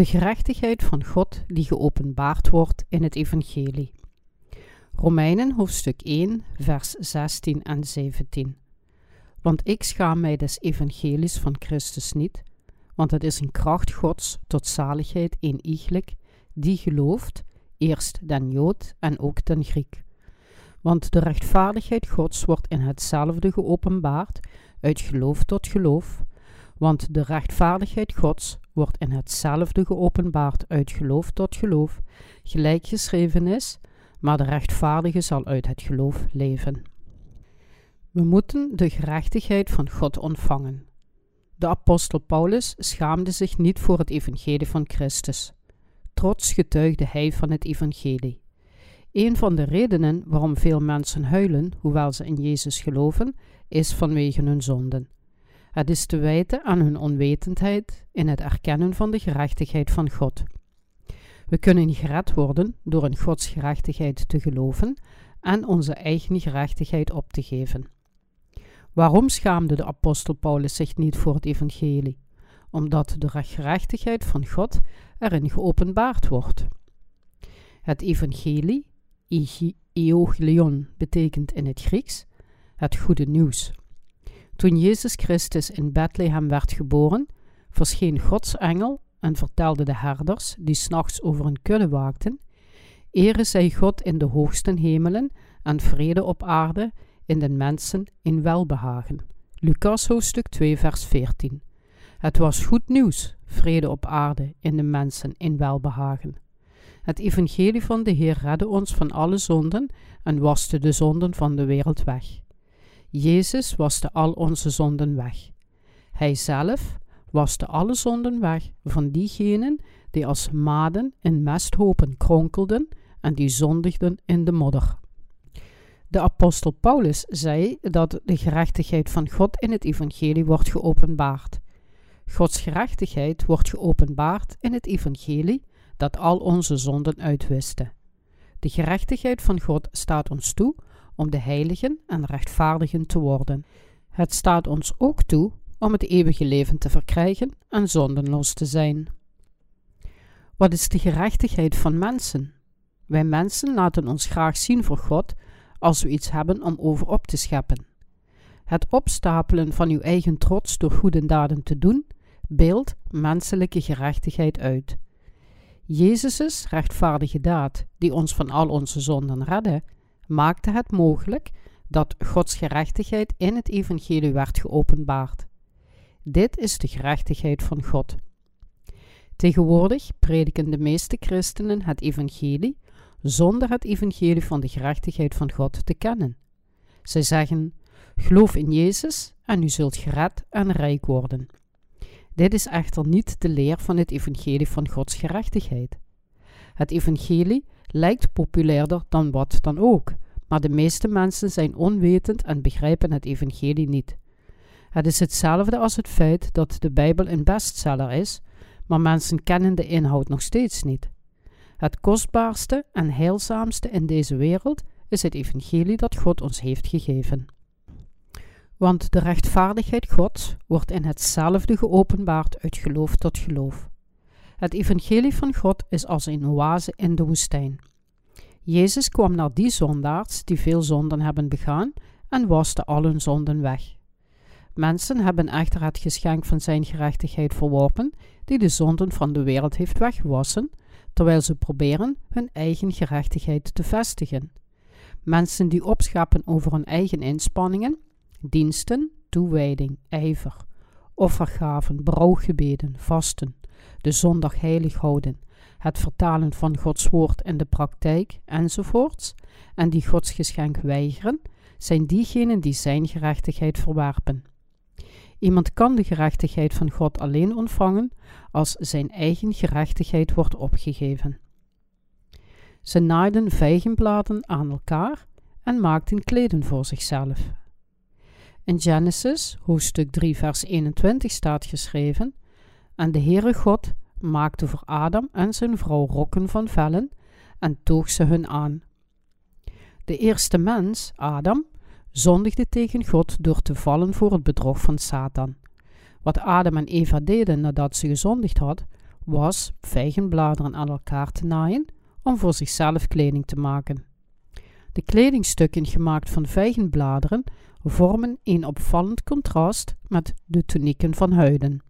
De gerechtigheid van God die geopenbaard wordt in het Evangelie. Romeinen hoofdstuk 1, vers 16 en 17. Want ik schaam mij des evangelies van Christus niet, want het is een kracht Gods tot zaligheid in iegelijk, die gelooft, eerst den Jood en ook den Griek. Want de rechtvaardigheid Gods wordt in hetzelfde geopenbaard, uit geloof tot geloof, want de rechtvaardigheid Gods wordt in hetzelfde geopenbaard uit geloof tot geloof, gelijk geschreven is, maar de rechtvaardige zal uit het geloof leven. We moeten de gerechtigheid van God ontvangen. De apostel Paulus schaamde zich niet voor het evangelie van Christus. Trots getuigde hij van het evangelie. Een van de redenen waarom veel mensen huilen, hoewel ze in Jezus geloven, is vanwege hun zonden. Het is te wijten aan hun onwetendheid in het erkennen van de gerechtigheid van God. We kunnen gered worden door in Gods gerechtigheid te geloven en onze eigen gerechtigheid op te geven. Waarom schaamde de apostel Paulus zich niet voor het evangelie? Omdat de gerechtigheid van God erin geopenbaard wordt. Het evangelie, euangelion, betekent in het Grieks het goede nieuws. Toen Jezus Christus in Bethlehem werd geboren, verscheen Gods engel en vertelde de herders, die s'nachts over een kudde waakten, Ere zij God in de hoogste hemelen en vrede op aarde in den mensen in welbehagen. Lucas hoofdstuk 2 vers 14 Het was goed nieuws, vrede op aarde in de mensen in welbehagen. Het evangelie van de Heer redde ons van alle zonden en waste de zonden van de wereld weg. Jezus waste al onze zonden weg. Hij zelf waste alle zonden weg van diegenen die als maden in mesthopen kronkelden en die zondigden in de modder. De apostel Paulus zei dat de gerechtigheid van God in het evangelie wordt geopenbaard. Gods gerechtigheid wordt geopenbaard in het evangelie dat al onze zonden uitwiste. De gerechtigheid van God staat ons toe om de heiligen en rechtvaardigen te worden. Het staat ons ook toe om het eeuwige leven te verkrijgen en zondenloos te zijn. Wat is de gerechtigheid van mensen? Wij mensen laten ons graag zien voor God als we iets hebben om over op te scheppen. Het opstapelen van uw eigen trots door goede daden te doen, beeldt menselijke gerechtigheid uit. Jezus' rechtvaardige daad, die ons van al onze zonden redde, maakte het mogelijk dat Gods gerechtigheid in het evangelie werd geopenbaard. Dit is de gerechtigheid van God. Tegenwoordig prediken de meeste christenen het evangelie zonder het evangelie van de gerechtigheid van God te kennen. Zij zeggen: Geloof in Jezus en u zult gered en rijk worden. Dit is echter niet de leer van het evangelie van Gods gerechtigheid. Het evangelie lijkt populairder dan wat dan ook, maar de meeste mensen zijn onwetend en begrijpen het evangelie niet. Het is hetzelfde als het feit dat de Bijbel een bestseller is, maar mensen kennen de inhoud nog steeds niet. Het kostbaarste en heilzaamste in deze wereld is het evangelie dat God ons heeft gegeven. Want de rechtvaardigheid Gods wordt in hetzelfde geopenbaard uit geloof tot geloof. Het evangelie van God is als een oase in de woestijn. Jezus kwam naar die zondaars die veel zonden hebben begaan en waste al hun zonden weg. Mensen hebben echter het geschenk van zijn gerechtigheid verworpen, die de zonden van de wereld heeft weggewassen, terwijl ze proberen hun eigen gerechtigheid te vestigen. Mensen die opschappen over hun eigen inspanningen, diensten, toewijding, ijver, offergaven, brouwgebeden, vasten, de zondag heilig houden, het vertalen van Gods woord in de praktijk enzovoorts, en die Gods geschenk weigeren, zijn diegenen die zijn gerechtigheid verwerpen. Iemand kan de gerechtigheid van God alleen ontvangen als zijn eigen gerechtigheid wordt opgegeven. Ze naaiden vijgenbladen aan elkaar en maakten kleden voor zichzelf. In Genesis, hoofdstuk 3, vers 21 staat geschreven: En de Heere God maakte voor Adam en zijn vrouw rokken van vellen en toog ze hun aan. De eerste mens, Adam, zondigde tegen God door te vallen voor het bedrog van Satan. Wat Adam en Eva deden nadat ze gezondigd had, was vijgenbladeren aan elkaar te naaien om voor zichzelf kleding te maken. De kledingstukken gemaakt van vijgenbladeren vormen een opvallend contrast met de tunieken van huiden.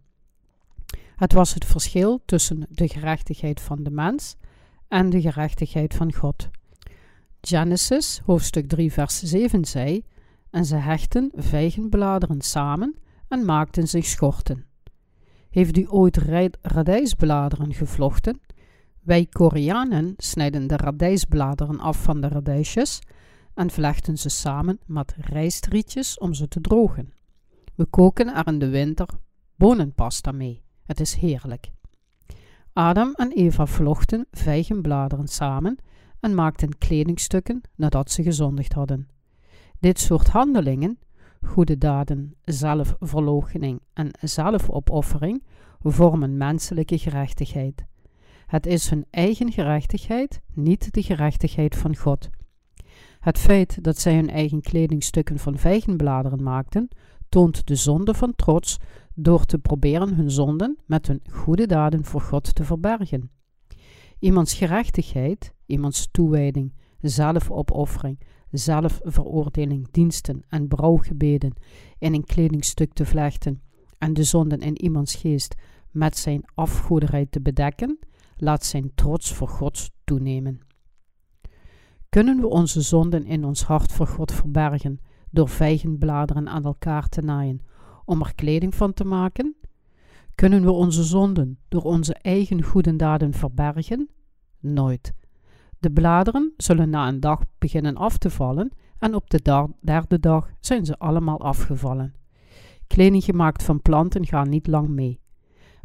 Het was het verschil tussen de gerechtigheid van de mens en de gerechtigheid van God. Genesis hoofdstuk 3 vers 7 zei, en ze hechten vijgenbladeren samen en maakten zich schorten. Heeft u ooit radijsbladeren gevlochten? Wij Koreanen snijden de radijsbladeren af van de radijsjes en vlechten ze samen met rijstrietjes om ze te drogen. We koken er in de winter bonenpasta mee. Het is heerlijk. Adam en Eva vlochten vijgenbladeren samen en maakten kledingstukken nadat ze gezondigd hadden. Dit soort handelingen, goede daden, zelfverloochening en zelfopoffering, vormen menselijke gerechtigheid. Het is hun eigen gerechtigheid, niet de gerechtigheid van God. Het feit dat zij hun eigen kledingstukken van vijgenbladeren maakten, toont de zonde van trots door te proberen hun zonden met hun goede daden voor God te verbergen. Iemands gerechtigheid, iemands toewijding, zelfopoffering, zelfveroordeling, diensten en brouwgebeden in een kledingstuk te vlechten en de zonden in iemands geest met zijn afgoederij te bedekken, laat zijn trots voor God toenemen. Kunnen we onze zonden in ons hart voor God verbergen door vijgenbladeren aan elkaar te naaien om er kleding van te maken? Kunnen we onze zonden door onze eigen goede daden verbergen? Nooit. De bladeren zullen na een dag beginnen af te vallen en op de derde dag zijn ze allemaal afgevallen. Kleding gemaakt van planten gaan niet lang mee.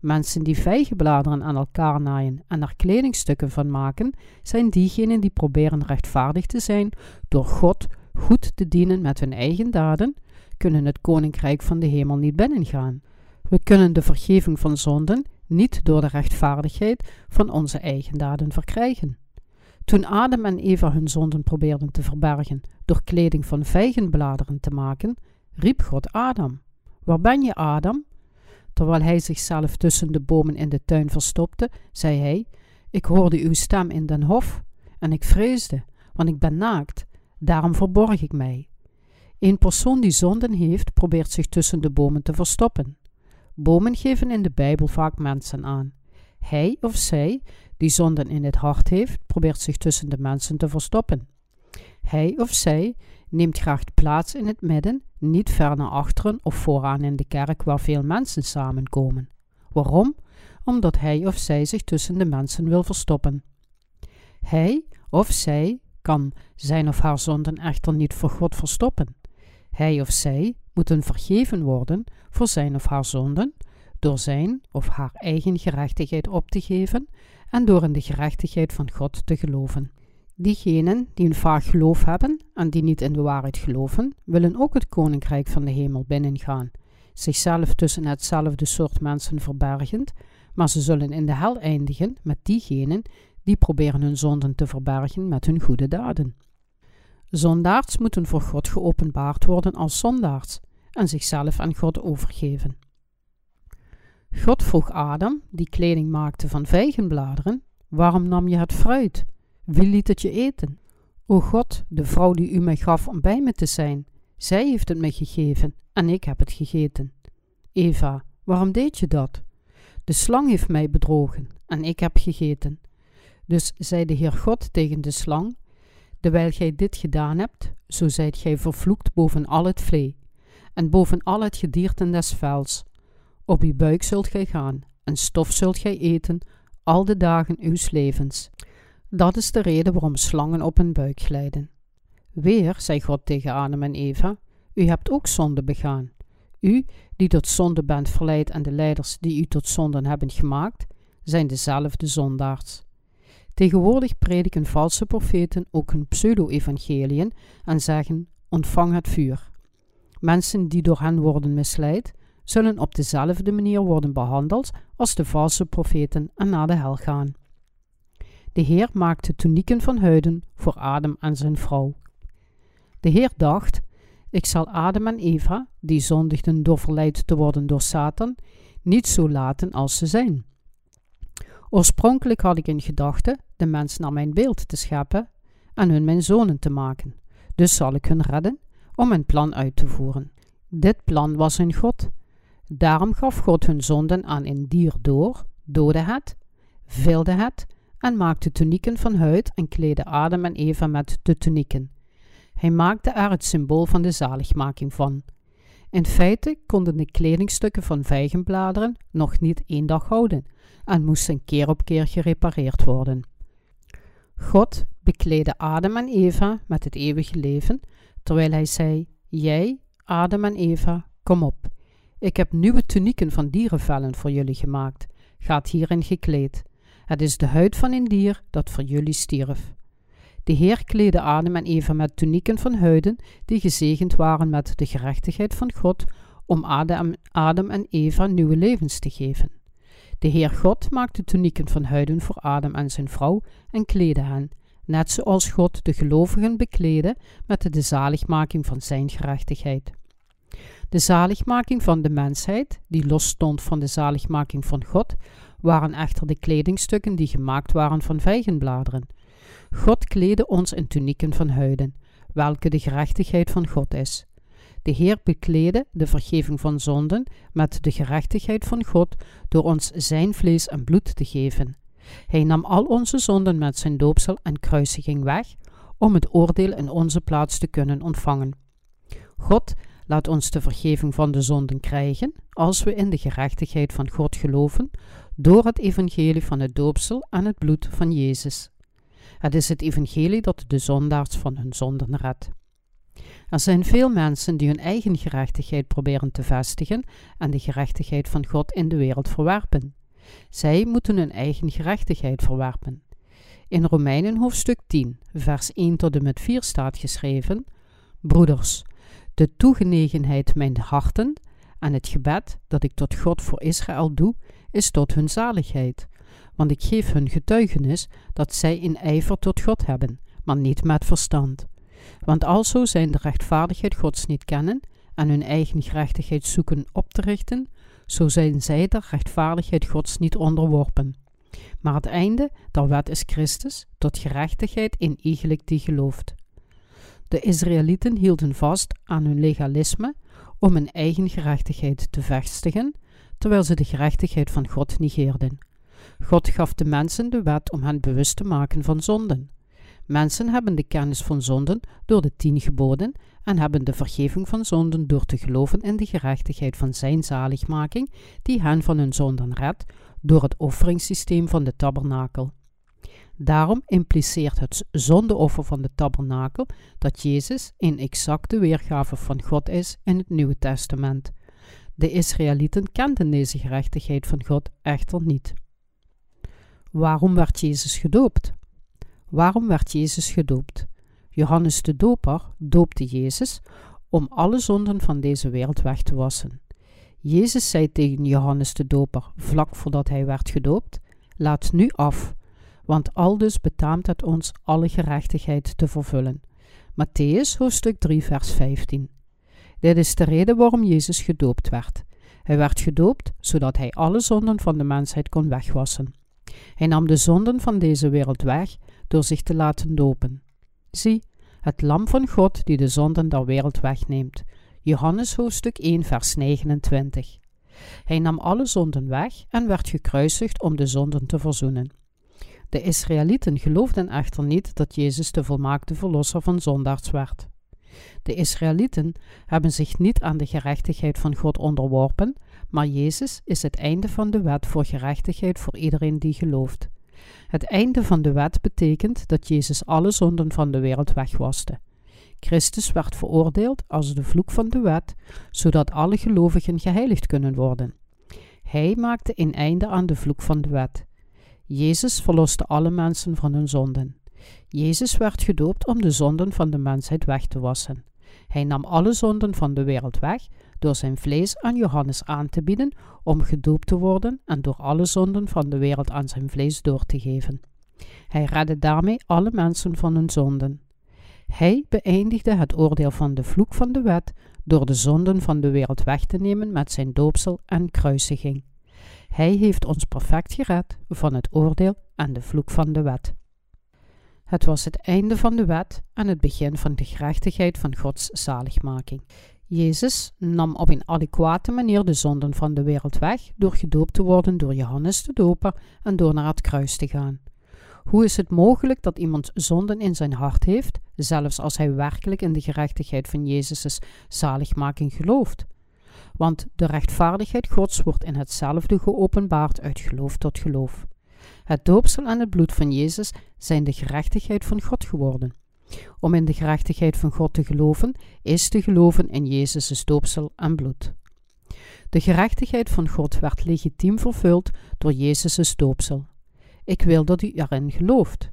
Mensen die vijgenbladeren aan elkaar naaien en er kledingstukken van maken, zijn diegenen die proberen rechtvaardig te zijn door God goed te dienen met hun eigen daden, kunnen het koninkrijk van de hemel niet binnengaan. We kunnen de vergeving van zonden niet door de rechtvaardigheid van onze eigen daden verkrijgen. Toen Adam en Eva hun zonden probeerden te verbergen door kleding van vijgenbladeren te maken, riep God Adam: Waar ben je, Adam? Terwijl hij zichzelf tussen de bomen in de tuin verstopte, zei hij: Ik hoorde uw stem in den hof en ik vreesde, want ik ben naakt, daarom verborg ik mij. Een persoon die zonden heeft, probeert zich tussen de bomen te verstoppen. Bomen geven in de Bijbel vaak mensen aan. Hij of zij, die zonden in het hart heeft, probeert zich tussen de mensen te verstoppen. Hij of zij neemt graag plaats in het midden, niet ver naar achteren of vooraan in de kerk waar veel mensen samenkomen. Waarom? Omdat hij of zij zich tussen de mensen wil verstoppen. Hij of zij kan zijn of haar zonden echter niet voor God verstoppen. Hij of zij moeten vergeven worden voor zijn of haar zonden, door zijn of haar eigen gerechtigheid op te geven en door in de gerechtigheid van God te geloven. Diegenen die een vaag geloof hebben en die niet in de waarheid geloven, willen ook het koninkrijk van de hemel binnengaan, zichzelf tussen hetzelfde soort mensen verbergend, maar ze zullen in de hel eindigen met diegenen die proberen hun zonden te verbergen met hun goede daden. Zondaards moeten voor God geopenbaard worden als zondaards en zichzelf aan God overgeven. God vroeg Adam, die kleding maakte van vijgenbladeren, waarom nam je het fruit? Wie liet het je eten? O God, de vrouw die u mij gaf om bij me te zijn, zij heeft het mij gegeven en ik heb het gegeten. Eva, waarom deed je dat? De slang heeft mij bedrogen en ik heb gegeten. Dus zei de Heer God tegen de slang: Terwijl gij dit gedaan hebt, zo zijt gij vervloekt boven al het vlee, en boven al het gedierte des vels. Op uw buik zult gij gaan, en stof zult gij eten, al de dagen uw levens. Dat is de reden waarom slangen op hun buik glijden. Weer, zei God tegen Adam en Eva, u hebt ook zonde begaan. U, die tot zonde bent verleid en de leiders die u tot zonden hebben gemaakt, zijn dezelfde zondaars. Tegenwoordig prediken valse profeten ook hun pseudo-evangeliën en zeggen: ontvang het vuur. Mensen die door hen worden misleid, zullen op dezelfde manier worden behandeld als de valse profeten en naar de hel gaan. De Heer maakte tunieken van huiden voor Adam en zijn vrouw. De Heer dacht: Ik zal Adam en Eva, die zondigden door verleid te worden door Satan, niet zo laten als ze zijn. Oorspronkelijk had ik in gedachten de mens naar mijn beeld te scheppen en hun mijn zonen te maken. Dus zal ik hun redden om mijn plan uit te voeren. Dit plan was hun God. Daarom gaf God hun zonden aan een dier door, doodde het, vilde het en maakte tunieken van huid en kleedde Adam en Eva met de tunieken. Hij maakte er het symbool van de zaligmaking van. In feite konden de kledingstukken van vijgenbladeren nog niet één dag houden en moesten keer op keer gerepareerd worden. God bekleedde Adam en Eva met het eeuwige leven, terwijl hij zei: Jij, Adam en Eva, kom op. Ik heb nieuwe tunieken van dierenvellen voor jullie gemaakt. Gaat hierin gekleed. Het is de huid van een dier dat voor jullie stierf. De Heer kleedde Adam en Eva met tunieken van huiden die gezegend waren met de gerechtigheid van God, om Adam, en Eva nieuwe levens te geven. De Heer God maakte tunieken van huiden voor Adam en zijn vrouw en kleedde hen, net zoals God de gelovigen bekleedde met de zaligmaking van zijn gerechtigheid. De zaligmaking van de mensheid, die los stond van de zaligmaking van God, waren echter de kledingstukken die gemaakt waren van vijgenbladeren. God kleedde ons in tunieken van huiden, welke de gerechtigheid van God is. De Heer bekleedde de vergeving van zonden met de gerechtigheid van God door ons zijn vlees en bloed te geven. Hij nam al onze zonden met zijn doopsel en kruisiging weg, om het oordeel in onze plaats te kunnen ontvangen. God laat ons de vergeving van de zonden krijgen als we in de gerechtigheid van God geloven door het evangelie van het doopsel en het bloed van Jezus. Het is het evangelie dat de zondaars van hun zonden redt. Er zijn veel mensen die hun eigen gerechtigheid proberen te vestigen en de gerechtigheid van God in de wereld verwerpen. Zij moeten hun eigen gerechtigheid verwerpen. In Romeinen hoofdstuk 10, vers 1 tot en met 4 staat geschreven: Broeders, de toegenegenheid mijn harten en het gebed dat ik tot God voor Israël doe, is tot hun zaligheid. Want ik geef hun getuigenis dat zij in ijver tot God hebben, maar niet met verstand. Want alzo zijn de rechtvaardigheid Gods niet kennen en hun eigen gerechtigheid zoeken op te richten, zo zijn zij de rechtvaardigheid Gods niet onderworpen. Maar het einde der wet is Christus, tot gerechtigheid in iegelijk die gelooft. De Israëlieten hielden vast aan hun legalisme om hun eigen gerechtigheid te vestigen, terwijl ze de gerechtigheid van God negeerden. God gaf de mensen de wet om hen bewust te maken van zonden. Mensen hebben de kennis van zonden door de tien geboden en hebben de vergeving van zonden door te geloven in de gerechtigheid van zijn zaligmaking, die hen van hun zonden redt door het offeringssysteem van de tabernakel. Daarom impliceert het zondeoffer van de tabernakel dat Jezus een exacte weergave van God is in het Nieuwe Testament. De Israëlieten kenden deze gerechtigheid van God echter niet. Waarom werd Jezus gedoopt? Waarom werd Jezus gedoopt? Johannes de Doper doopte Jezus om alle zonden van deze wereld weg te wassen. Jezus zei tegen Johannes de Doper, vlak voordat hij werd gedoopt: Laat nu af, want aldus betaamt het ons alle gerechtigheid te vervullen. Matthäus hoofdstuk 3 vers 15 Dit is de reden waarom Jezus gedoopt werd. Hij werd gedoopt zodat hij alle zonden van de mensheid kon wegwassen. Hij nam de zonden van deze wereld weg door zich te laten dopen. Zie, het lam van God die de zonden der wereld wegneemt. Johannes hoofdstuk 1 vers 29. Hij nam alle zonden weg en werd gekruisigd om de zonden te verzoenen. De Israëlieten geloofden echter niet dat Jezus de volmaakte verlosser van zondaars werd. De Israëlieten hebben zich niet aan de gerechtigheid van God onderworpen, maar Jezus is het einde van de wet voor gerechtigheid voor iedereen die gelooft. Het einde van de wet betekent dat Jezus alle zonden van de wereld wegwaste. Christus werd veroordeeld als de vloek van de wet, zodat alle gelovigen geheiligd kunnen worden. Hij maakte een einde aan de vloek van de wet. Jezus verloste alle mensen van hun zonden. Jezus werd gedoopt om de zonden van de mensheid weg te wassen. Hij nam alle zonden van de wereld weg door zijn vlees aan Johannes aan te bieden om gedoopt te worden en door alle zonden van de wereld aan zijn vlees door te geven. Hij redde daarmee alle mensen van hun zonden. Hij beëindigde het oordeel van de vloek van de wet door de zonden van de wereld weg te nemen met zijn doopsel en kruisiging. Hij heeft ons perfect gered van het oordeel en de vloek van de wet. Het was het einde van de wet en het begin van de gerechtigheid van Gods zaligmaking. Jezus nam op een adequate manier de zonden van de wereld weg door gedoopt te worden door Johannes de Doper en door naar het kruis te gaan. Hoe is het mogelijk dat iemand zonden in zijn hart heeft, zelfs als hij werkelijk in de gerechtigheid van Jezus' zaligmaking gelooft? Want de rechtvaardigheid Gods wordt in hetzelfde geopenbaard uit geloof tot geloof. Het doopsel en het bloed van Jezus zijn de gerechtigheid van God geworden. Om in de gerechtigheid van God te geloven, is te geloven in Jezus' doopsel en bloed. De gerechtigheid van God werd legitiem vervuld door Jezus' doopsel. Ik wil dat u erin gelooft.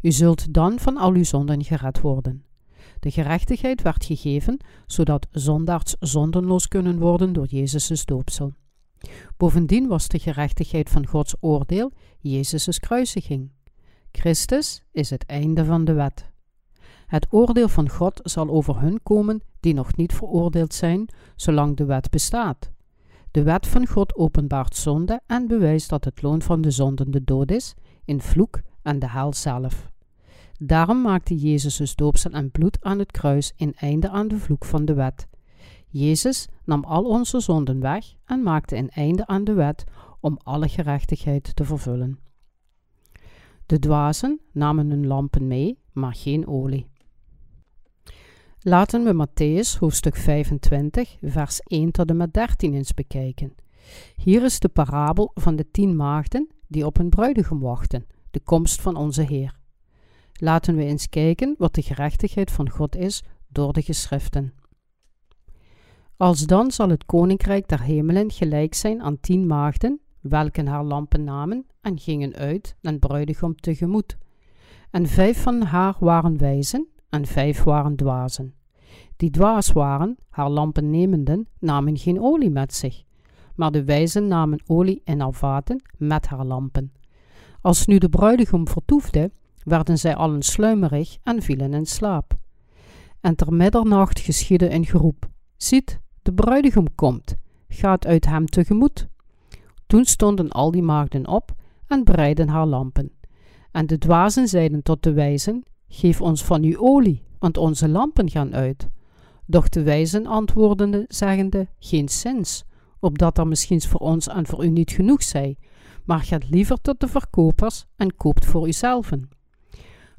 U zult dan van al uw zonden gered worden. De gerechtigheid werd gegeven, zodat zondaars zondenloos kunnen worden door Jezus' doopsel. Bovendien was de gerechtigheid van Gods oordeel Jezus' kruisiging. Christus is het einde van de wet. Het oordeel van God zal over hun komen die nog niet veroordeeld zijn, zolang de wet bestaat. De wet van God openbaart zonde en bewijst dat het loon van de zonden de dood is, in vloek en de hel zelf. Daarom maakte Jezus' doopsel en bloed aan het kruis een einde aan de vloek van de wet. Jezus nam al onze zonden weg en maakte een einde aan de wet om alle gerechtigheid te vervullen. De dwazen namen hun lampen mee, maar geen olie. Laten we Matthäus hoofdstuk 25, vers 1 tot en met 13 eens bekijken. Hier is de parabel van de tien maagden die op een bruidegom wachten, de komst van onze Heer. Laten we eens kijken wat de gerechtigheid van God is door de geschriften. Alsdan zal het koninkrijk der hemelen gelijk zijn aan tien maagden, welke haar lampen namen en gingen uit den bruidegom tegemoet. En vijf van haar waren wijzen en vijf waren dwazen. Die dwaas waren, haar lampen nemenden, namen geen olie met zich, maar de wijzen namen olie in haar vaten met haar lampen. Als nu de bruidegom vertoefde, werden zij allen sluimerig en vielen in slaap. En ter middernacht geschiedde een geroep: Ziet, de bruidegom komt, gaat uit hem tegemoet. Toen stonden al die maagden op en bereidden haar lampen. En de dwazen zeiden tot de wijzen: Geef ons van uw olie, want onze lampen gaan uit. Doch de wijzen antwoordende, zeggende: Geen zins, opdat er misschien voor ons en voor u niet genoeg zij, maar gaat liever tot de verkopers en koopt voor uzelven.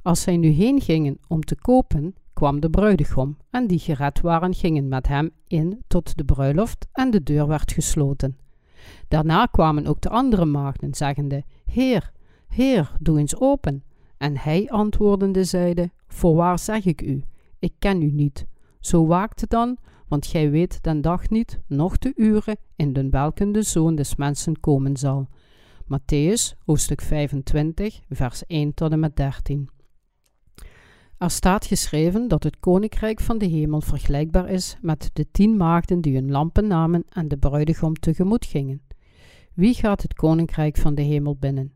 Als zij nu heen gingen om te kopen, kwam de bruidegom, en die gered waren gingen met hem in tot de bruiloft, en de deur werd gesloten. Daarna kwamen ook de andere maagden, zeggende: Heer, Heer, doe eens open. En hij antwoordende zeide: Voorwaar zeg ik u, ik ken u niet. Zo waakt dan, want gij weet den dag niet, noch de uren, in den welken de Zoon des Mensen komen zal. Matthäus, hoofdstuk 25, vers 1 tot en met 13. Er staat geschreven dat het koninkrijk van de hemel vergelijkbaar is met de tien maagden die hun lampen namen en de bruidegom tegemoet gingen. Wie gaat het koninkrijk van de hemel binnen?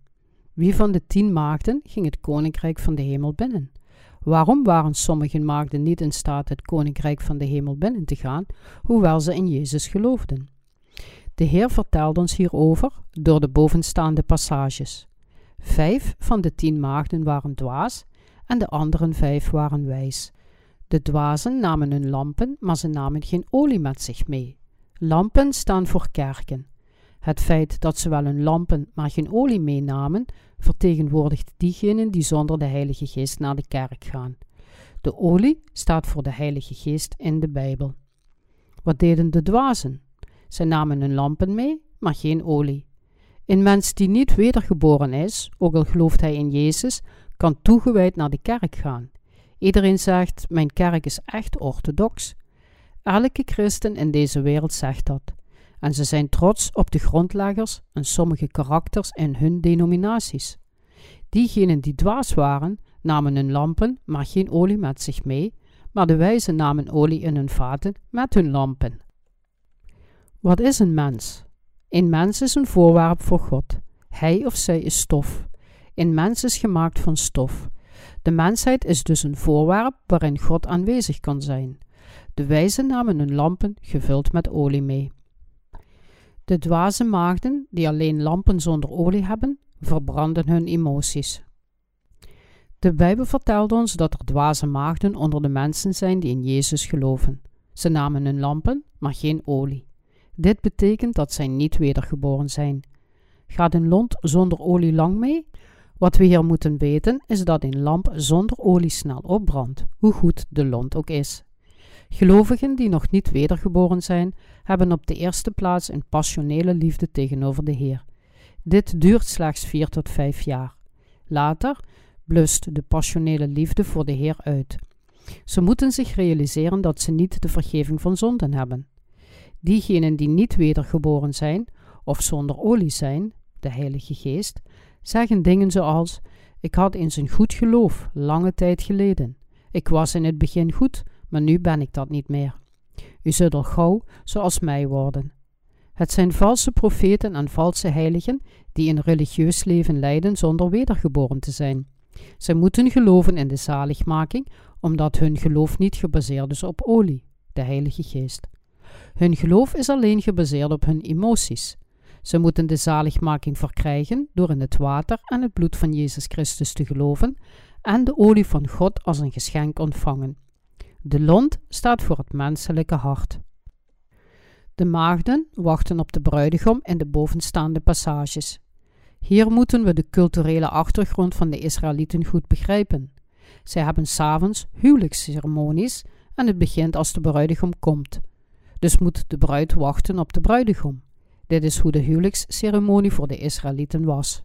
Wie van de tien maagden ging het koninkrijk van de hemel binnen? Waarom waren sommige maagden niet in staat het koninkrijk van de hemel binnen te gaan, hoewel ze in Jezus geloofden? De Heer vertelt ons hierover door de bovenstaande passages. Vijf van de tien maagden waren dwaas en de anderen vijf waren wijs. De dwazen namen hun lampen, maar ze namen geen olie met zich mee. Lampen staan voor kerken. Het feit dat ze wel hun lampen, maar geen olie meenamen, vertegenwoordigt diegenen die zonder de Heilige Geest naar de kerk gaan. De olie staat voor de Heilige Geest in de Bijbel. Wat deden de dwazen? Zij namen hun lampen mee, maar geen olie. Een mens die niet wedergeboren is, ook al gelooft hij in Jezus, kan toegewijd naar de kerk gaan. Iedereen zegt: Mijn kerk is echt orthodox. Elke christen in deze wereld zegt dat. En ze zijn trots op de grondleggers en sommige karakters in hun denominaties. Diegenen die dwaas waren, namen hun lampen, maar geen olie met zich mee, maar de wijzen namen olie in hun vaten met hun lampen. Wat is een mens? Een mens is een voorwerp voor God. Hij of zij is stof. Een mens is gemaakt van stof. De mensheid is dus een voorwerp waarin God aanwezig kan zijn. De wijzen namen hun lampen gevuld met olie mee. De dwaze maagden, die alleen lampen zonder olie hebben, verbranden hun emoties. De Bijbel vertelt ons dat er dwaze maagden onder de mensen zijn die in Jezus geloven. Ze namen hun lampen, maar geen olie. Dit betekent dat zij niet wedergeboren zijn. Gaat een lont zonder olie lang mee? Wat we hier moeten weten is dat een lamp zonder olie snel opbrandt, hoe goed de lont ook is. Gelovigen die nog niet wedergeboren zijn, hebben op de eerste plaats een passionele liefde tegenover de Heer. Dit duurt slechts vier tot vijf jaar. Later blust de passionele liefde voor de Heer uit. Ze moeten zich realiseren dat ze niet de vergeving van zonden hebben. Diegenen die niet wedergeboren zijn of zonder olie zijn, de Heilige Geest, zeggen dingen zoals: Ik had eens een goed geloof, lange tijd geleden. Ik was in het begin goed, maar nu ben ik dat niet meer. U zult al gauw zoals mij worden. Het zijn valse profeten en valse heiligen die een religieus leven leiden zonder wedergeboren te zijn. Zij moeten geloven in de zaligmaking, omdat hun geloof niet gebaseerd is op olie, de Heilige Geest. Hun geloof is alleen gebaseerd op hun emoties. Ze moeten de zaligmaking verkrijgen door in het water en het bloed van Jezus Christus te geloven en de olie van God als een geschenk ontvangen. De lont staat voor het menselijke hart. De maagden wachten op de bruidegom in de bovenstaande passages. Hier moeten we de culturele achtergrond van de Israëlieten goed begrijpen. Zij hebben s'avonds huwelijksceremonies en het begint als de bruidegom komt. Dus moet de bruid wachten op de bruidegom. Dit is hoe de huwelijksceremonie voor de Israëlieten was.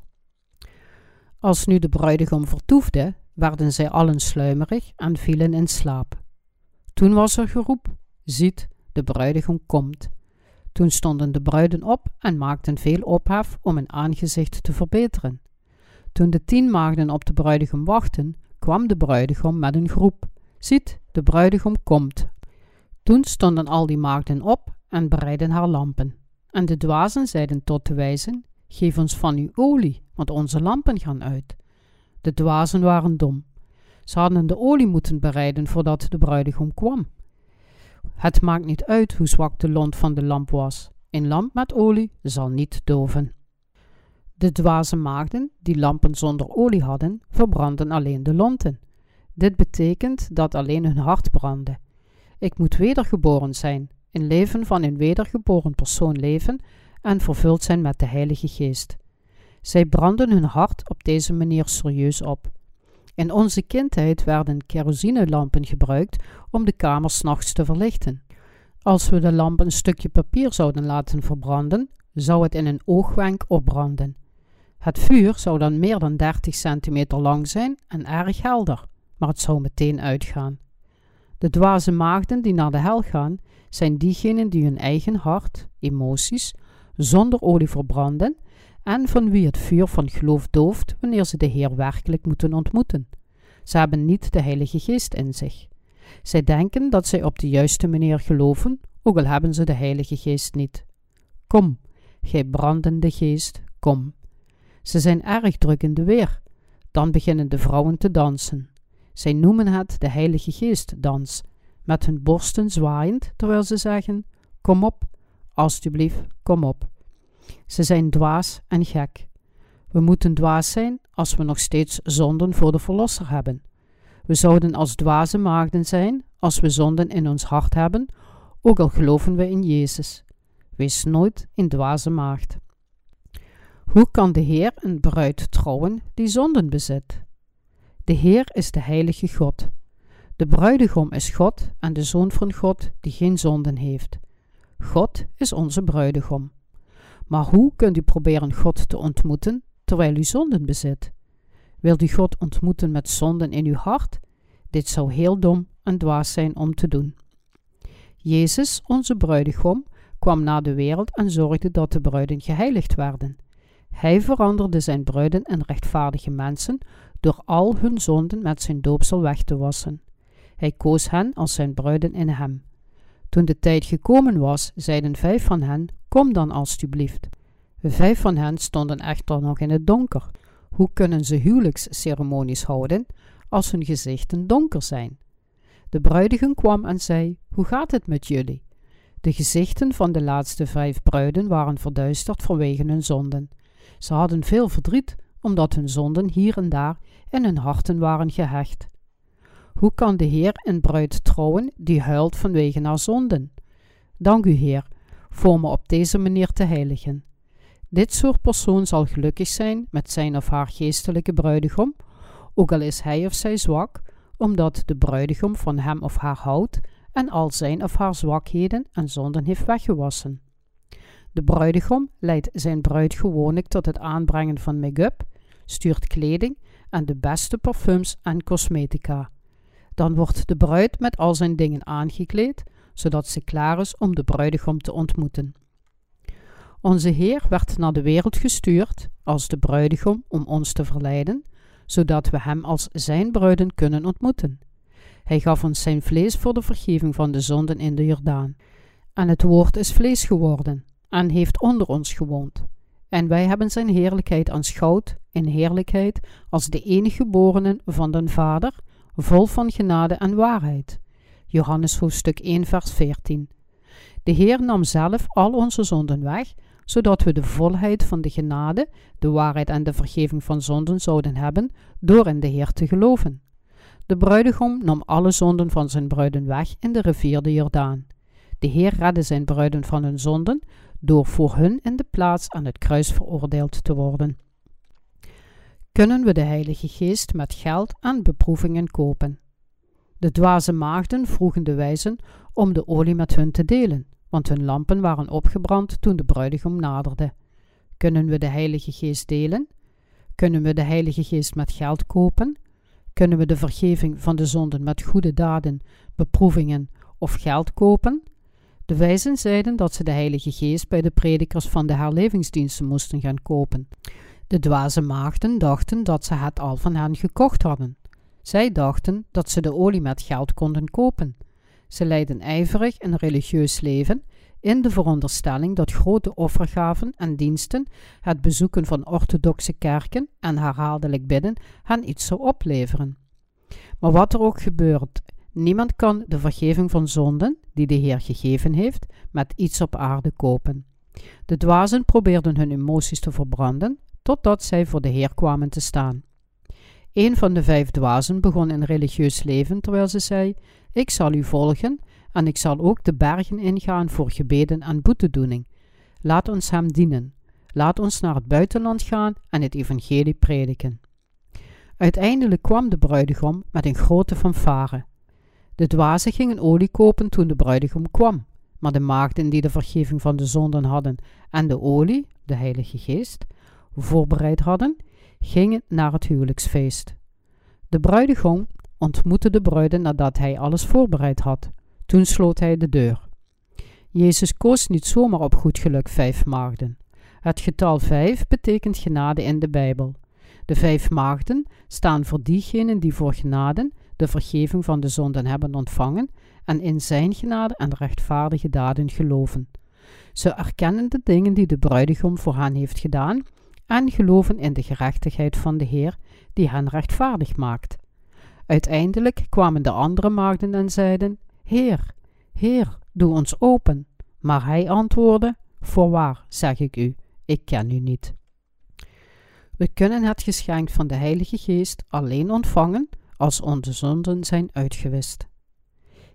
Als nu de bruidegom vertoefde, werden zij allen sluimerig en vielen in slaap. Toen was er geroep: Ziet, de bruidegom komt. Toen stonden de bruiden op en maakten veel ophef om hun aangezicht te verbeteren. Toen de tien maagden op de bruidegom wachten, kwam de bruidegom met een groep. Ziet, de bruidegom komt. Toen stonden al die maagden op en bereidden haar lampen. En de dwazen zeiden tot de wijzen: Geef ons van uw olie, want onze lampen gaan uit. De dwazen waren dom. Ze hadden de olie moeten bereiden voordat de bruidegom kwam. Het maakt niet uit hoe zwak de lont van de lamp was. Een lamp met olie zal niet doven. De dwaze maagden, die lampen zonder olie hadden, verbranden alleen de lonten. Dit betekent dat alleen hun hart brandde. Ik moet wedergeboren zijn, een leven van een wedergeboren persoon leven en vervuld zijn met de Heilige Geest. Zij branden hun hart op deze manier serieus op. In onze kindheid werden kerosinelampen gebruikt om de kamer s'nachts te verlichten. Als we de lamp een stukje papier zouden laten verbranden, zou het in een oogwenk opbranden. Het vuur zou dan meer dan 30 centimeter lang zijn en erg helder, maar het zou meteen uitgaan. De dwaze maagden die naar de hel gaan, zijn diegenen die hun eigen hart, emoties, zonder olie verbranden en van wie het vuur van geloof dooft wanneer ze de Heer werkelijk moeten ontmoeten. Ze hebben niet de Heilige Geest in zich. Zij denken dat zij op de juiste manier geloven, ook al hebben ze de Heilige Geest niet. Kom, gij brandende geest, kom. Ze zijn erg druk in de weer. Dan beginnen de vrouwen te dansen. Zij noemen het de Heilige Geest dans, met hun borsten zwaaiend terwijl ze zeggen: Kom op, alstublieft, kom op. Ze zijn dwaas en gek. We moeten dwaas zijn als we nog steeds zonden voor de Verlosser hebben. We zouden als dwaze maagden zijn als we zonden in ons hart hebben, ook al geloven we in Jezus. Wees nooit een dwaze maagd. Hoe kan de Heer een bruid trouwen die zonden bezit? De Heer is de heilige God. De bruidegom is God en de zoon van God die geen zonden heeft. God is onze bruidegom. Maar hoe kunt u proberen God te ontmoeten terwijl u zonden bezit? Wilt u God ontmoeten met zonden in uw hart? Dit zou heel dom en dwaas zijn om te doen. Jezus, onze bruidegom, kwam naar de wereld en zorgde dat de bruiden geheiligd werden. Hij veranderde zijn bruiden in rechtvaardige mensen door al hun zonden met zijn doopsel weg te wassen. Hij koos hen als zijn bruiden in hem. Toen de tijd gekomen was, zeiden vijf van hen: Kom dan alstublieft. Vijf van hen stonden echter nog in het donker. Hoe kunnen ze huwelijksceremonies houden als hun gezichten donker zijn? De bruidegom kwam en zei: Hoe gaat het met jullie? De gezichten van de laatste vijf bruiden waren verduisterd vanwege hun zonden. Ze hadden veel verdriet, omdat hun zonden hier en daar in hun harten waren gehecht. Hoe kan de Heer een bruid trouwen die huilt vanwege haar zonden? Dank u, Heer, voor me op deze manier te heiligen. Dit soort persoon zal gelukkig zijn met zijn of haar geestelijke bruidegom, ook al is hij of zij zwak, omdat de bruidegom van hem of haar houdt en al zijn of haar zwakheden en zonden heeft weggewassen. De bruidegom leidt zijn bruid gewoonlijk tot het aanbrengen van make-up, stuurt kleding en de beste parfums en cosmetica. Dan wordt de bruid met al zijn dingen aangekleed, zodat ze klaar is om de bruidegom te ontmoeten. Onze Heer werd naar de wereld gestuurd als de bruidegom om ons te verleiden, zodat we Hem als Zijn bruiden kunnen ontmoeten. Hij gaf ons Zijn vlees voor de vergeving van de zonden in de Jordaan. En het woord is vlees geworden en heeft onder ons gewoond. En wij hebben Zijn heerlijkheid aanschouwd in heerlijkheid als de enige geborenen van den Vader, vol van genade en waarheid. Johannes hoofdstuk 1 vers 14. De Heer nam zelf al onze zonden weg, zodat we de volheid van de genade, de waarheid en de vergeving van zonden zouden hebben door in de Heer te geloven. De bruidegom nam alle zonden van zijn bruiden weg in de rivier de Jordaan. De Heer redde zijn bruiden van hun zonden door voor hun in de plaats aan het kruis veroordeeld te worden. Kunnen we de Heilige Geest met geld en beproevingen kopen? De dwaze maagden vroegen de wijzen om de olie met hun te delen, want hun lampen waren opgebrand toen de bruidegom naderde. Kunnen we de Heilige Geest delen? Kunnen we de Heilige Geest met geld kopen? Kunnen we de vergeving van de zonden met goede daden, beproevingen of geld kopen? De wijzen zeiden dat ze de Heilige Geest bij de predikers van de herlevingsdiensten moesten gaan kopen. De dwaze maagden dachten dat ze het al van hen gekocht hadden. Zij dachten dat ze de olie met geld konden kopen. Ze leidden ijverig een religieus leven in de veronderstelling dat grote offergaven en diensten, het bezoeken van orthodoxe kerken en herhaaldelijk bidden hen iets zou opleveren. Maar wat er ook gebeurt, niemand kan de vergeving van zonden, die de Heer gegeven heeft, met iets op aarde kopen. De dwazen probeerden hun emoties te verbranden, totdat zij voor de Heer kwamen te staan. Een van de vijf dwazen begon een religieus leven terwijl ze zei: Ik zal u volgen en ik zal ook de bergen ingaan voor gebeden en boetedoening. Laat ons hem dienen. Laat ons naar het buitenland gaan en het evangelie prediken. Uiteindelijk kwam de bruidegom met een grote fanfare. De dwazen gingen olie kopen toen de bruidegom kwam, maar de maagden die de vergeving van de zonden hadden en de olie, de Heilige Geest, voorbereid hadden, gingen naar het huwelijksfeest. De bruidegom ontmoette de bruiden nadat hij alles voorbereid had. Toen sloot hij de deur. Jezus koos niet zomaar op goed geluk vijf maagden. Het getal vijf betekent genade in de Bijbel. De vijf maagden staan voor diegenen die voor genade de vergeving van de zonden hebben ontvangen en in zijn genade en rechtvaardige daden geloven. Ze erkennen de dingen die de bruidegom voor hen heeft gedaan en geloven in de gerechtigheid van de Heer die hen rechtvaardig maakt. Uiteindelijk kwamen de andere maagden en zeiden: Heer, Heer, doe ons open. Maar hij antwoordde: Voorwaar, zeg ik u, ik ken u niet. We kunnen het geschenk van de Heilige Geest alleen ontvangen als onze zonden zijn uitgewist.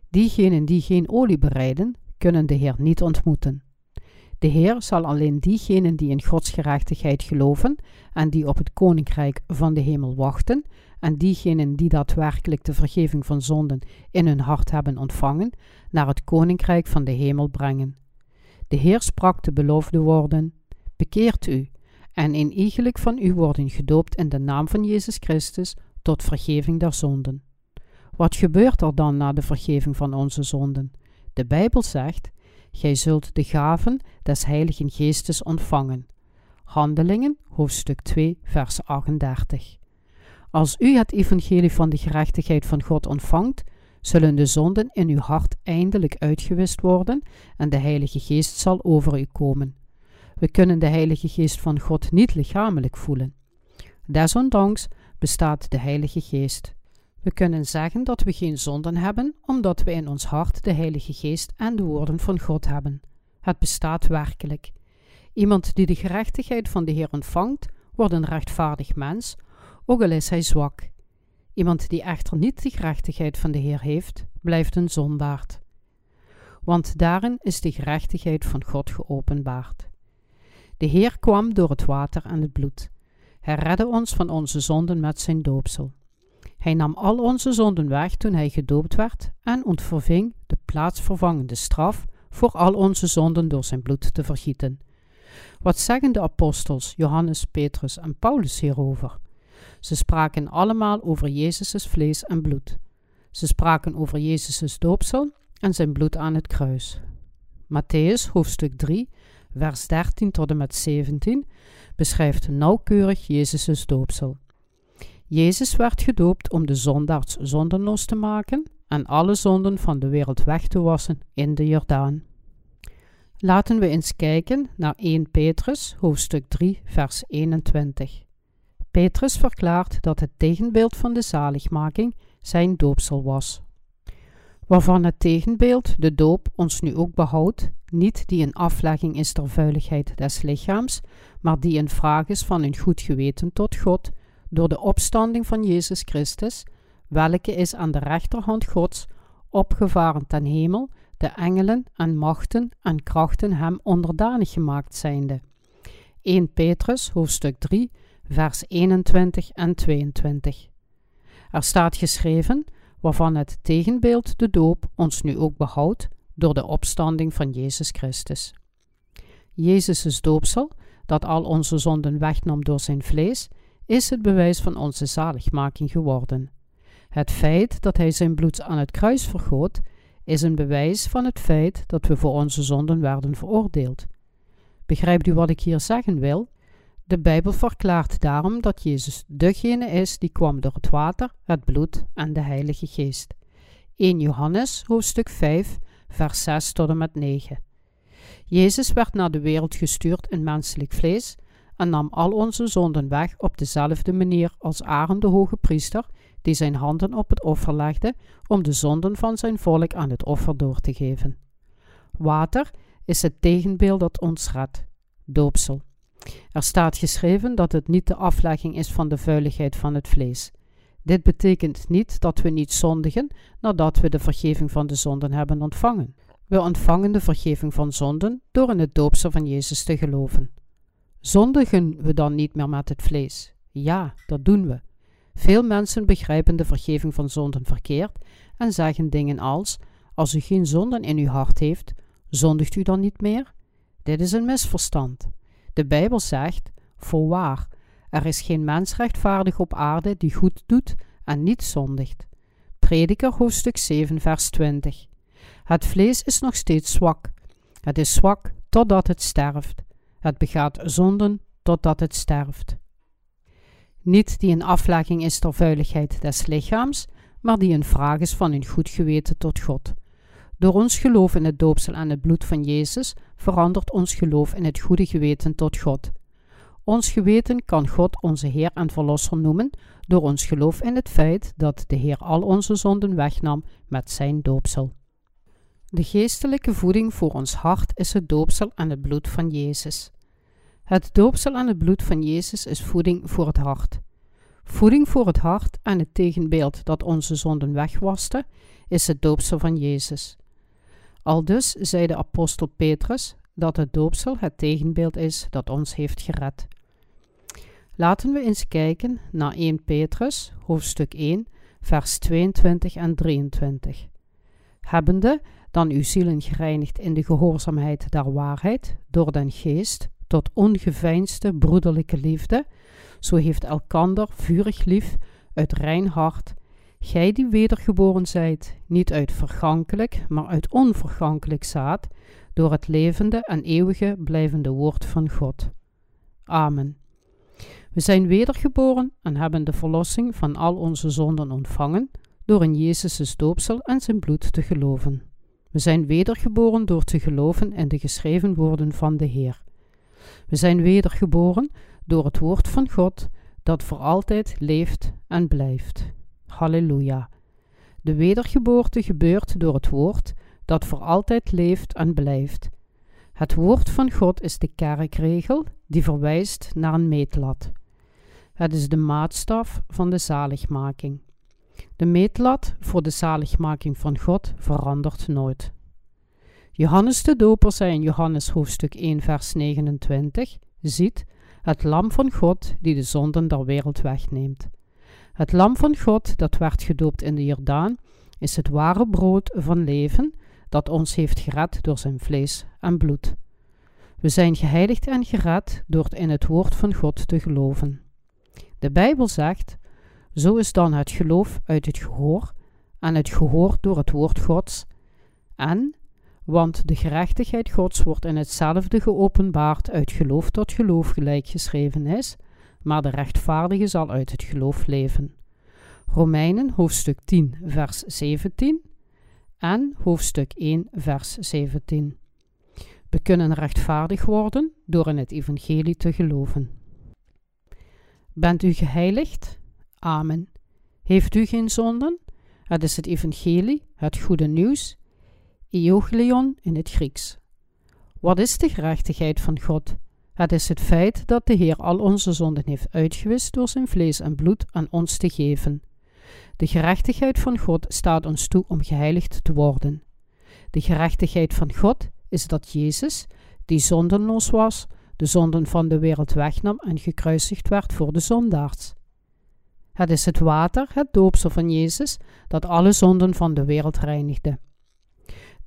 Diegenen die geen olie bereiden, kunnen de Heer niet ontmoeten. De Heer zal alleen diegenen die in Gods gerechtigheid geloven en die op het koninkrijk van de hemel wachten, en diegenen die daadwerkelijk de vergeving van zonden in hun hart hebben ontvangen, naar het koninkrijk van de hemel brengen. De Heer sprak de beloofde woorden: Bekeert u, en in iegelijk van u worden gedoopt in de naam van Jezus Christus tot vergeving der zonden. Wat gebeurt er dan na de vergeving van onze zonden? De Bijbel zegt: Gij zult de gaven des Heiligen Geestes ontvangen. Handelingen, hoofdstuk 2, vers 38. Als u het evangelie van de gerechtigheid van God ontvangt, zullen de zonden in uw hart eindelijk uitgewist worden en de Heilige Geest zal over u komen. We kunnen de Heilige Geest van God niet lichamelijk voelen. Desondanks bestaat de Heilige Geest. We kunnen zeggen dat we geen zonden hebben, omdat we in ons hart de Heilige Geest en de woorden van God hebben. Het bestaat werkelijk. Iemand die de gerechtigheid van de Heer ontvangt, wordt een rechtvaardig mens, ook al is hij zwak. Iemand die echter niet de gerechtigheid van de Heer heeft, blijft een zondaard. Want daarin is de gerechtigheid van God geopenbaard. De Heer kwam door het water en het bloed. Hij redde ons van onze zonden met zijn doopsel. Hij nam al onze zonden weg toen hij gedoopt werd en ontverving de plaatsvervangende straf voor al onze zonden door zijn bloed te vergieten. Wat zeggen de apostels Johannes, Petrus en Paulus hierover? Ze spraken allemaal over Jezus' vlees en bloed. Ze spraken over Jezus' doopsel en zijn bloed aan het kruis. Matthäus hoofdstuk 3, vers 13 tot en met 17 beschrijft nauwkeurig Jezus' doopsel. Jezus werd gedoopt om de zondaars zondenloos te maken en alle zonden van de wereld weg te wassen in de Jordaan. Laten we eens kijken naar 1 Petrus, hoofdstuk 3, vers 21. Petrus verklaart dat het tegenbeeld van de zaligmaking zijn doopsel was. Waarvan het tegenbeeld, de doop, ons nu ook behoudt, niet die een aflegging is ter vuiligheid des lichaams, maar die een vraag is van een goed geweten tot God, door de opstanding van Jezus Christus, welke is aan de rechterhand Gods, opgevaren ten hemel, de engelen en machten en krachten hem onderdanig gemaakt zijnde. 1 Petrus, hoofdstuk 3, vers 21 en 22. Er staat geschreven, waarvan het tegenbeeld de doop ons nu ook behoudt door de opstanding van Jezus Christus. Jezus' doopsel, dat al onze zonden wegnam door zijn vlees, is het bewijs van onze zaligmaking geworden. Het feit dat hij zijn bloed aan het kruis vergoot, is een bewijs van het feit dat we voor onze zonden werden veroordeeld. Begrijpt u wat ik hier zeggen wil? De Bijbel verklaart daarom dat Jezus degene is die kwam door het water, het bloed en de Heilige Geest. 1 Johannes, hoofdstuk 5, vers 6 tot en met 9. Jezus werd naar de wereld gestuurd in menselijk vlees en nam al onze zonden weg op dezelfde manier als Aaron de hoge priester, die zijn handen op het offer legde om de zonden van zijn volk aan het offer door te geven. Water is het tegenbeeld dat ons redt, doopsel. Er staat geschreven dat het niet de aflegging is van de vuiligheid van het vlees. Dit betekent niet dat we niet zondigen nadat we de vergeving van de zonden hebben ontvangen. We ontvangen de vergeving van zonden door in het doopsel van Jezus te geloven. Zondigen we dan niet meer met het vlees? Ja, dat doen we. Veel mensen begrijpen de vergeving van zonden verkeerd en zeggen dingen als: Als u geen zonden in uw hart heeft, zondigt u dan niet meer? Dit is een misverstand. De Bijbel zegt: Voorwaar, er is geen mens rechtvaardig op aarde die goed doet en niet zondigt. Prediker hoofdstuk 7, vers 20. Het vlees is nog steeds zwak. Het is zwak totdat het sterft. Het begaat zonden totdat het sterft. Niet die een aflegging is ter vuiligheid des lichaams, maar die een vraag is van een goed geweten tot God. Door ons geloof in het doopsel en het bloed van Jezus verandert ons geloof in het goede geweten tot God. Ons geweten kan God onze Heer en Verlosser noemen door ons geloof in het feit dat de Heer al onze zonden wegnam met zijn doopsel. De geestelijke voeding voor ons hart is het doopsel en het bloed van Jezus. Het doopsel en het bloed van Jezus is voeding voor het hart. Voeding voor het hart en het tegenbeeld dat onze zonden wegwaste, is het doopsel van Jezus. Aldus zei de apostel Petrus dat het doopsel het tegenbeeld is dat ons heeft gered. Laten we eens kijken naar 1 Petrus, hoofdstuk 1, vers 22 en 23. Hebbende dan uw zielen gereinigd in de gehoorzaamheid der waarheid, door den geest, tot ongeveinsde broederlijke liefde, zo heeft elkander vurig lief uit rein hart, gij die wedergeboren zijt, niet uit vergankelijk, maar uit onvergankelijk zaad, door het levende en eeuwige blijvende woord van God. Amen. We zijn wedergeboren en hebben de verlossing van al onze zonden ontvangen door in Jezus' doopsel en zijn bloed te geloven. We zijn wedergeboren door te geloven in de geschreven woorden van de Heer. We zijn wedergeboren door het woord van God dat voor altijd leeft en blijft. Halleluja. De wedergeboorte gebeurt door het woord dat voor altijd leeft en blijft. Het woord van God is de kerkregel die verwijst naar een meetlat. Het is de maatstaf van de zaligmaking. De meetlat voor de zaligmaking van God verandert nooit. Johannes de Doper zei in Johannes hoofdstuk 1 vers 29, ziet, het lam van God die de zonden der wereld wegneemt. Het lam van God dat werd gedoopt in de Jordaan is het ware brood van leven dat ons heeft gered door zijn vlees en bloed. We zijn geheiligd en gered door in het woord van God te geloven. De Bijbel zegt: Zo is dan het geloof uit het gehoor, en het gehoor door het woord Gods. En, want de gerechtigheid Gods wordt in hetzelfde geopenbaard uit geloof tot geloof gelijk geschreven is, maar de rechtvaardige zal uit het geloof leven. Romeinen hoofdstuk 10, vers 17 en hoofdstuk 1, vers 17. We kunnen rechtvaardig worden door in het evangelie te geloven. Bent u geheiligd? Amen. Heeft u geen zonden? Het is het evangelie, het goede nieuws, Eogelion in het Grieks. Wat is de gerechtigheid van God? Het is het feit dat de Heer al onze zonden heeft uitgewist door zijn vlees en bloed aan ons te geven. De gerechtigheid van God staat ons toe om geheiligd te worden. De gerechtigheid van God is dat Jezus, die zondenloos was, de zonden van de wereld wegnam en gekruisigd werd voor de zondaars. Het is het water, het doopsel van Jezus, dat alle zonden van de wereld reinigde.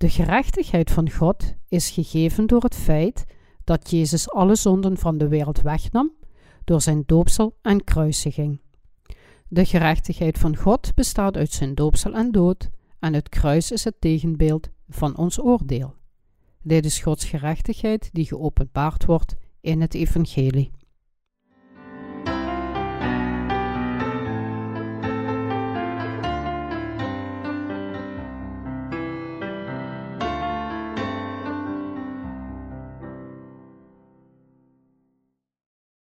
De gerechtigheid van God is gegeven door het feit dat Jezus alle zonden van de wereld wegnam door zijn doopsel en kruisiging. De gerechtigheid van God bestaat uit zijn doopsel en dood, en het kruis is het tegenbeeld van ons oordeel. Dit is Gods gerechtigheid die geopenbaard wordt in het Evangelie.